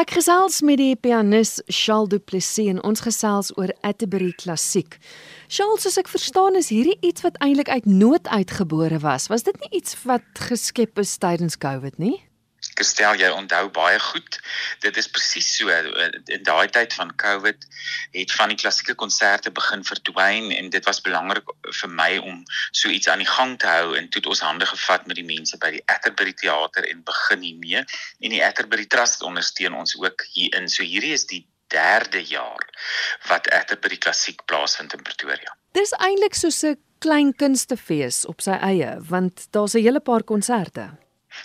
Ek gesels met die pianis Charles Du Plessis en ons gesels oor Atterbury Klassiek. Charles, soos ek verstaan is hierdie iets wat eintlik uit nood uitgebore was. Was dit nie iets wat geskep is tydens COVID nie? Gestel jy onthou baie goed. Dit is presies so in daai tyd van COVID het van die klassieke konserte begin verdwyn en dit was belangrik vir my om so iets aan die gang te hou en toe het ons hande gevat met die mense by die Atterbury Theater en begin hiermee en die Atterbury Trust ondersteun ons ook hierin. So hierdie is die derde jaar wat Atterbury Klassiek plaasvind in Pretoria. Dis eintlik soos 'n klein kunstefees op sy eie want daar's 'n hele paar konserte.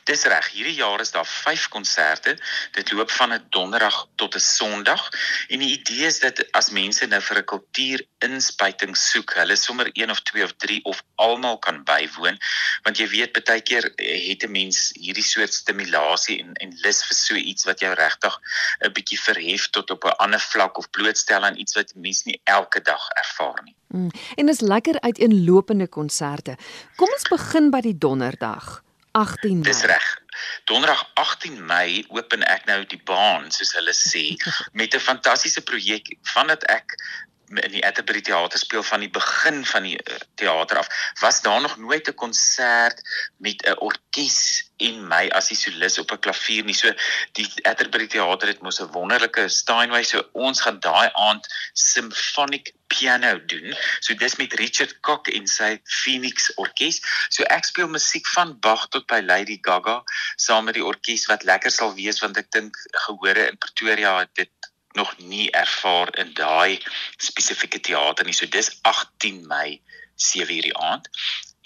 Dis reg, hierdie jaar is daar 5 konserte. Dit loop van 'n donderdag tot 'n sonderdag en die idee is dat as mense nou vir 'n kultuurinspuiting soek, hulle sommer 1 of 2 of 3 of almal kan bywoon, want jy weet baie keer het 'n mens hierdie soort stimulasie en en lus vir so iets wat jou regtig 'n bietjie verhef tot op 'n ander vlak of blootstel aan iets wat mense nie elke dag ervaar nie. Mm, en dis lekker uiteenlopende konserte. Kom ons begin by die donderdag. 18 Mei. Dis reg. Donderdag 18 Mei open ek nou die baan soos hulle sê met 'n fantastiese projek vandat ek in die Atterbury Theater speel van die begin van die uh, teater af was daar nog nooit 'n konsert met 'n orkes en my as die solis op 'n klavier nie. So die Atterbury Theater het mos 'n wonderlike Steinway so ons gaan daai aand symphonic piano doen. So dis met Richard Cock en sy Phoenix Orkees. So ek speel musiek van Bach tot by Lady Gaga saam met die orkes wat lekker sal wees want ek dink gehore in Pretoria het dit nog nie ervaar in daai spesifieke teater nie. So dis 18 Mei 7:00 die aand.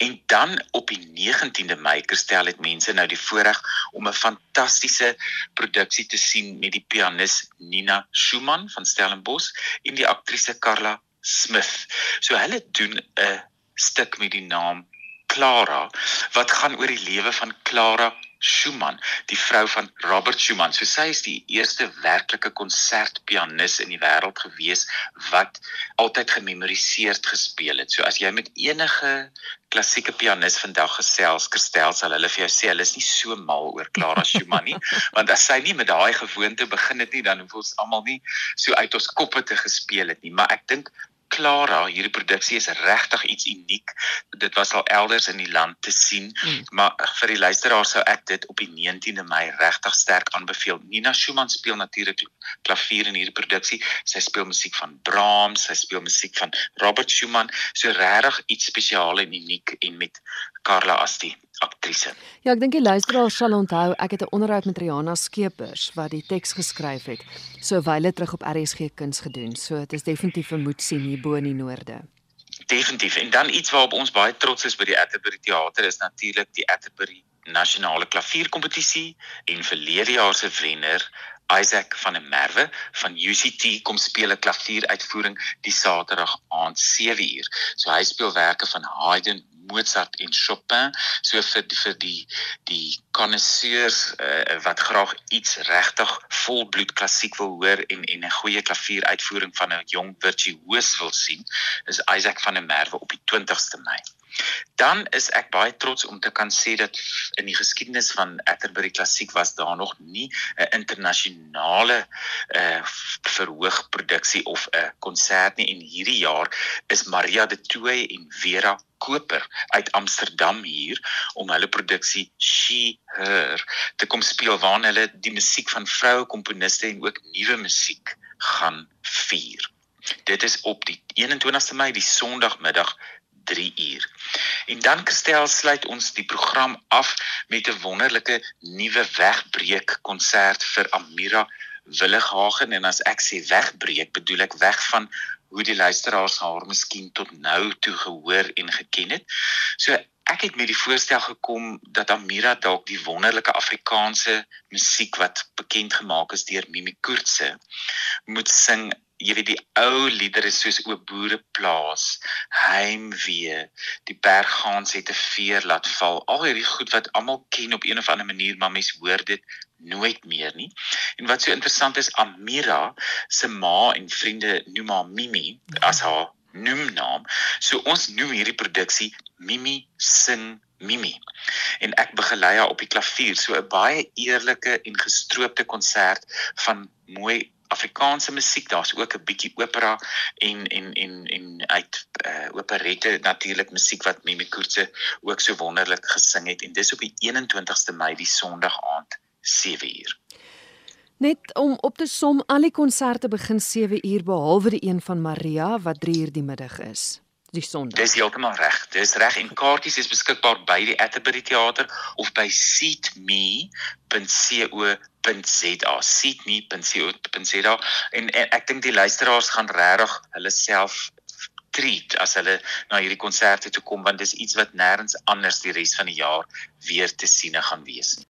En dan op die 19de Mei Kerstel het mense nou die voorreg om 'n fantastiese produksie te sien met die pianis Nina Schumann van Stellenbosch en die aktrise Carla Smith. So hulle doen 'n stuk met die naam Clara wat gaan oor die lewe van Clara Schumann, die vrou van Robert Schumann. So sy is die eerste werklike konsertpianis in die wêreld gewees wat altyd gememoriseerd gespeel het. So as jy met enige klassieke pianis vandag gesels, Kerstel sal hulle vir jou sê hulle is nie so mal oor Clara Schumann nie, want as sy nie met daai gewoonte begin het nie, dan hoef ons almal nie so uit ons koppe te gespeel het nie. Maar ek dink Clara, hierdie produksie is regtig iets uniek. Dit was al elders in die land te sien, hmm. maar vir die luisteraars sou ek dit op die 19de Mei regtig sterk aanbeveel. Nina Schumann speel natuurlik klavier in hierdie produksie. Sy speel musiek van Brahms, sy speel musiek van Robert Schumann, so regtig iets spesiaal en uniek en met Carla as die aktrise. Ja, ek dink die luisteraars sal onthou ek het 'n onderhoud met Rihanna Skeepers wat die teks geskryf het. So wyle terug op RSG Kuns gedoen. So dit is definitief 'n moet sien hier bo in die noorde. Definitief. En dan iets waarop ons baie trots is by die Atterbury Theater is natuurlik die Atterbury Nasionale Klavierkompetisie en verlede jaar se wenner Isaac van der Merwe van UCT kom speel 'n klavieruitvoering die Saterdag aand 7uur. So hy speel werke van Haydn, Mozart en Chopin so vir vir die die connoisseurs uh, wat graag iets regtig volbloed klassiek wil hoor en en 'n goeie klavieruitvoering van 'n jong virtuoos wil sien is Isaac van der Merwe op die 20ste Mei. Dan is ek baie trots om te kan sê dat in die geskiedenis van Atterbury Klassiek was daar nog nie 'n internasionale uh verhoogproduksie of 'n konsert nie en hierdie jaar is Maria de Tooy en Vera Koper uit Amsterdam hier om hulle produksie She Her te kom speel waar hulle die musiek van vroue komponiste en ook nuwe musiek gaan vier. Dit is op die 21ste Mei, die Sondagmiddag 3 uur. En dan Kristel sluit ons die program af met 'n wonderlike nuwe wegbreek konsert vir Amira Willighagen en as ek sê wegbreek bedoel ek weg van hoe die luisteraars haar miskien tot nou toe gehoor en geken het. So ek het met die voorstel gekom dat Amira dalk die wonderlike Afrikaanse musiek wat bekend gemaak is deur Mimi Koortse moet sing jy weet die ou liedere soos o boereplaas, heimwee, die berggaans het 'n veer laat val. Al hierdie goed wat almal ken op een of ander manier, maar mens hoor dit nooit meer nie. En wat so interessant is, Amira se ma en vriende noem haar Mimi as haar noemnaam. So ons noem hierdie produksie Mimi sing Mimi. En ek begelei haar op die klavier, so 'n baie eerlike en gestroopte konsert van mooi Afrikaanse musiek, daar's ook 'n bietjie opera en en en en uit uh operette natuurlik musiek wat Mimi Koortse ook so wonderlik gesing het en dis op die 21ste Mei die Sondag aand 7uur. Net om op te som, al die konserte begin 7uur behalwe die een van Maria wat 3uur die middag is die Sondag. Dis heeltemal reg. Dis reg en kaartjies is beskikbaar by die Atterbury Theater of by seatme.co.za. seatme.co.za en, en ek dink die luisteraars gaan regtig hulle self treat as hulle na hierdie konserte toe kom want dis iets wat nêrens anders die res van die jaar weer te siene gaan wees nie.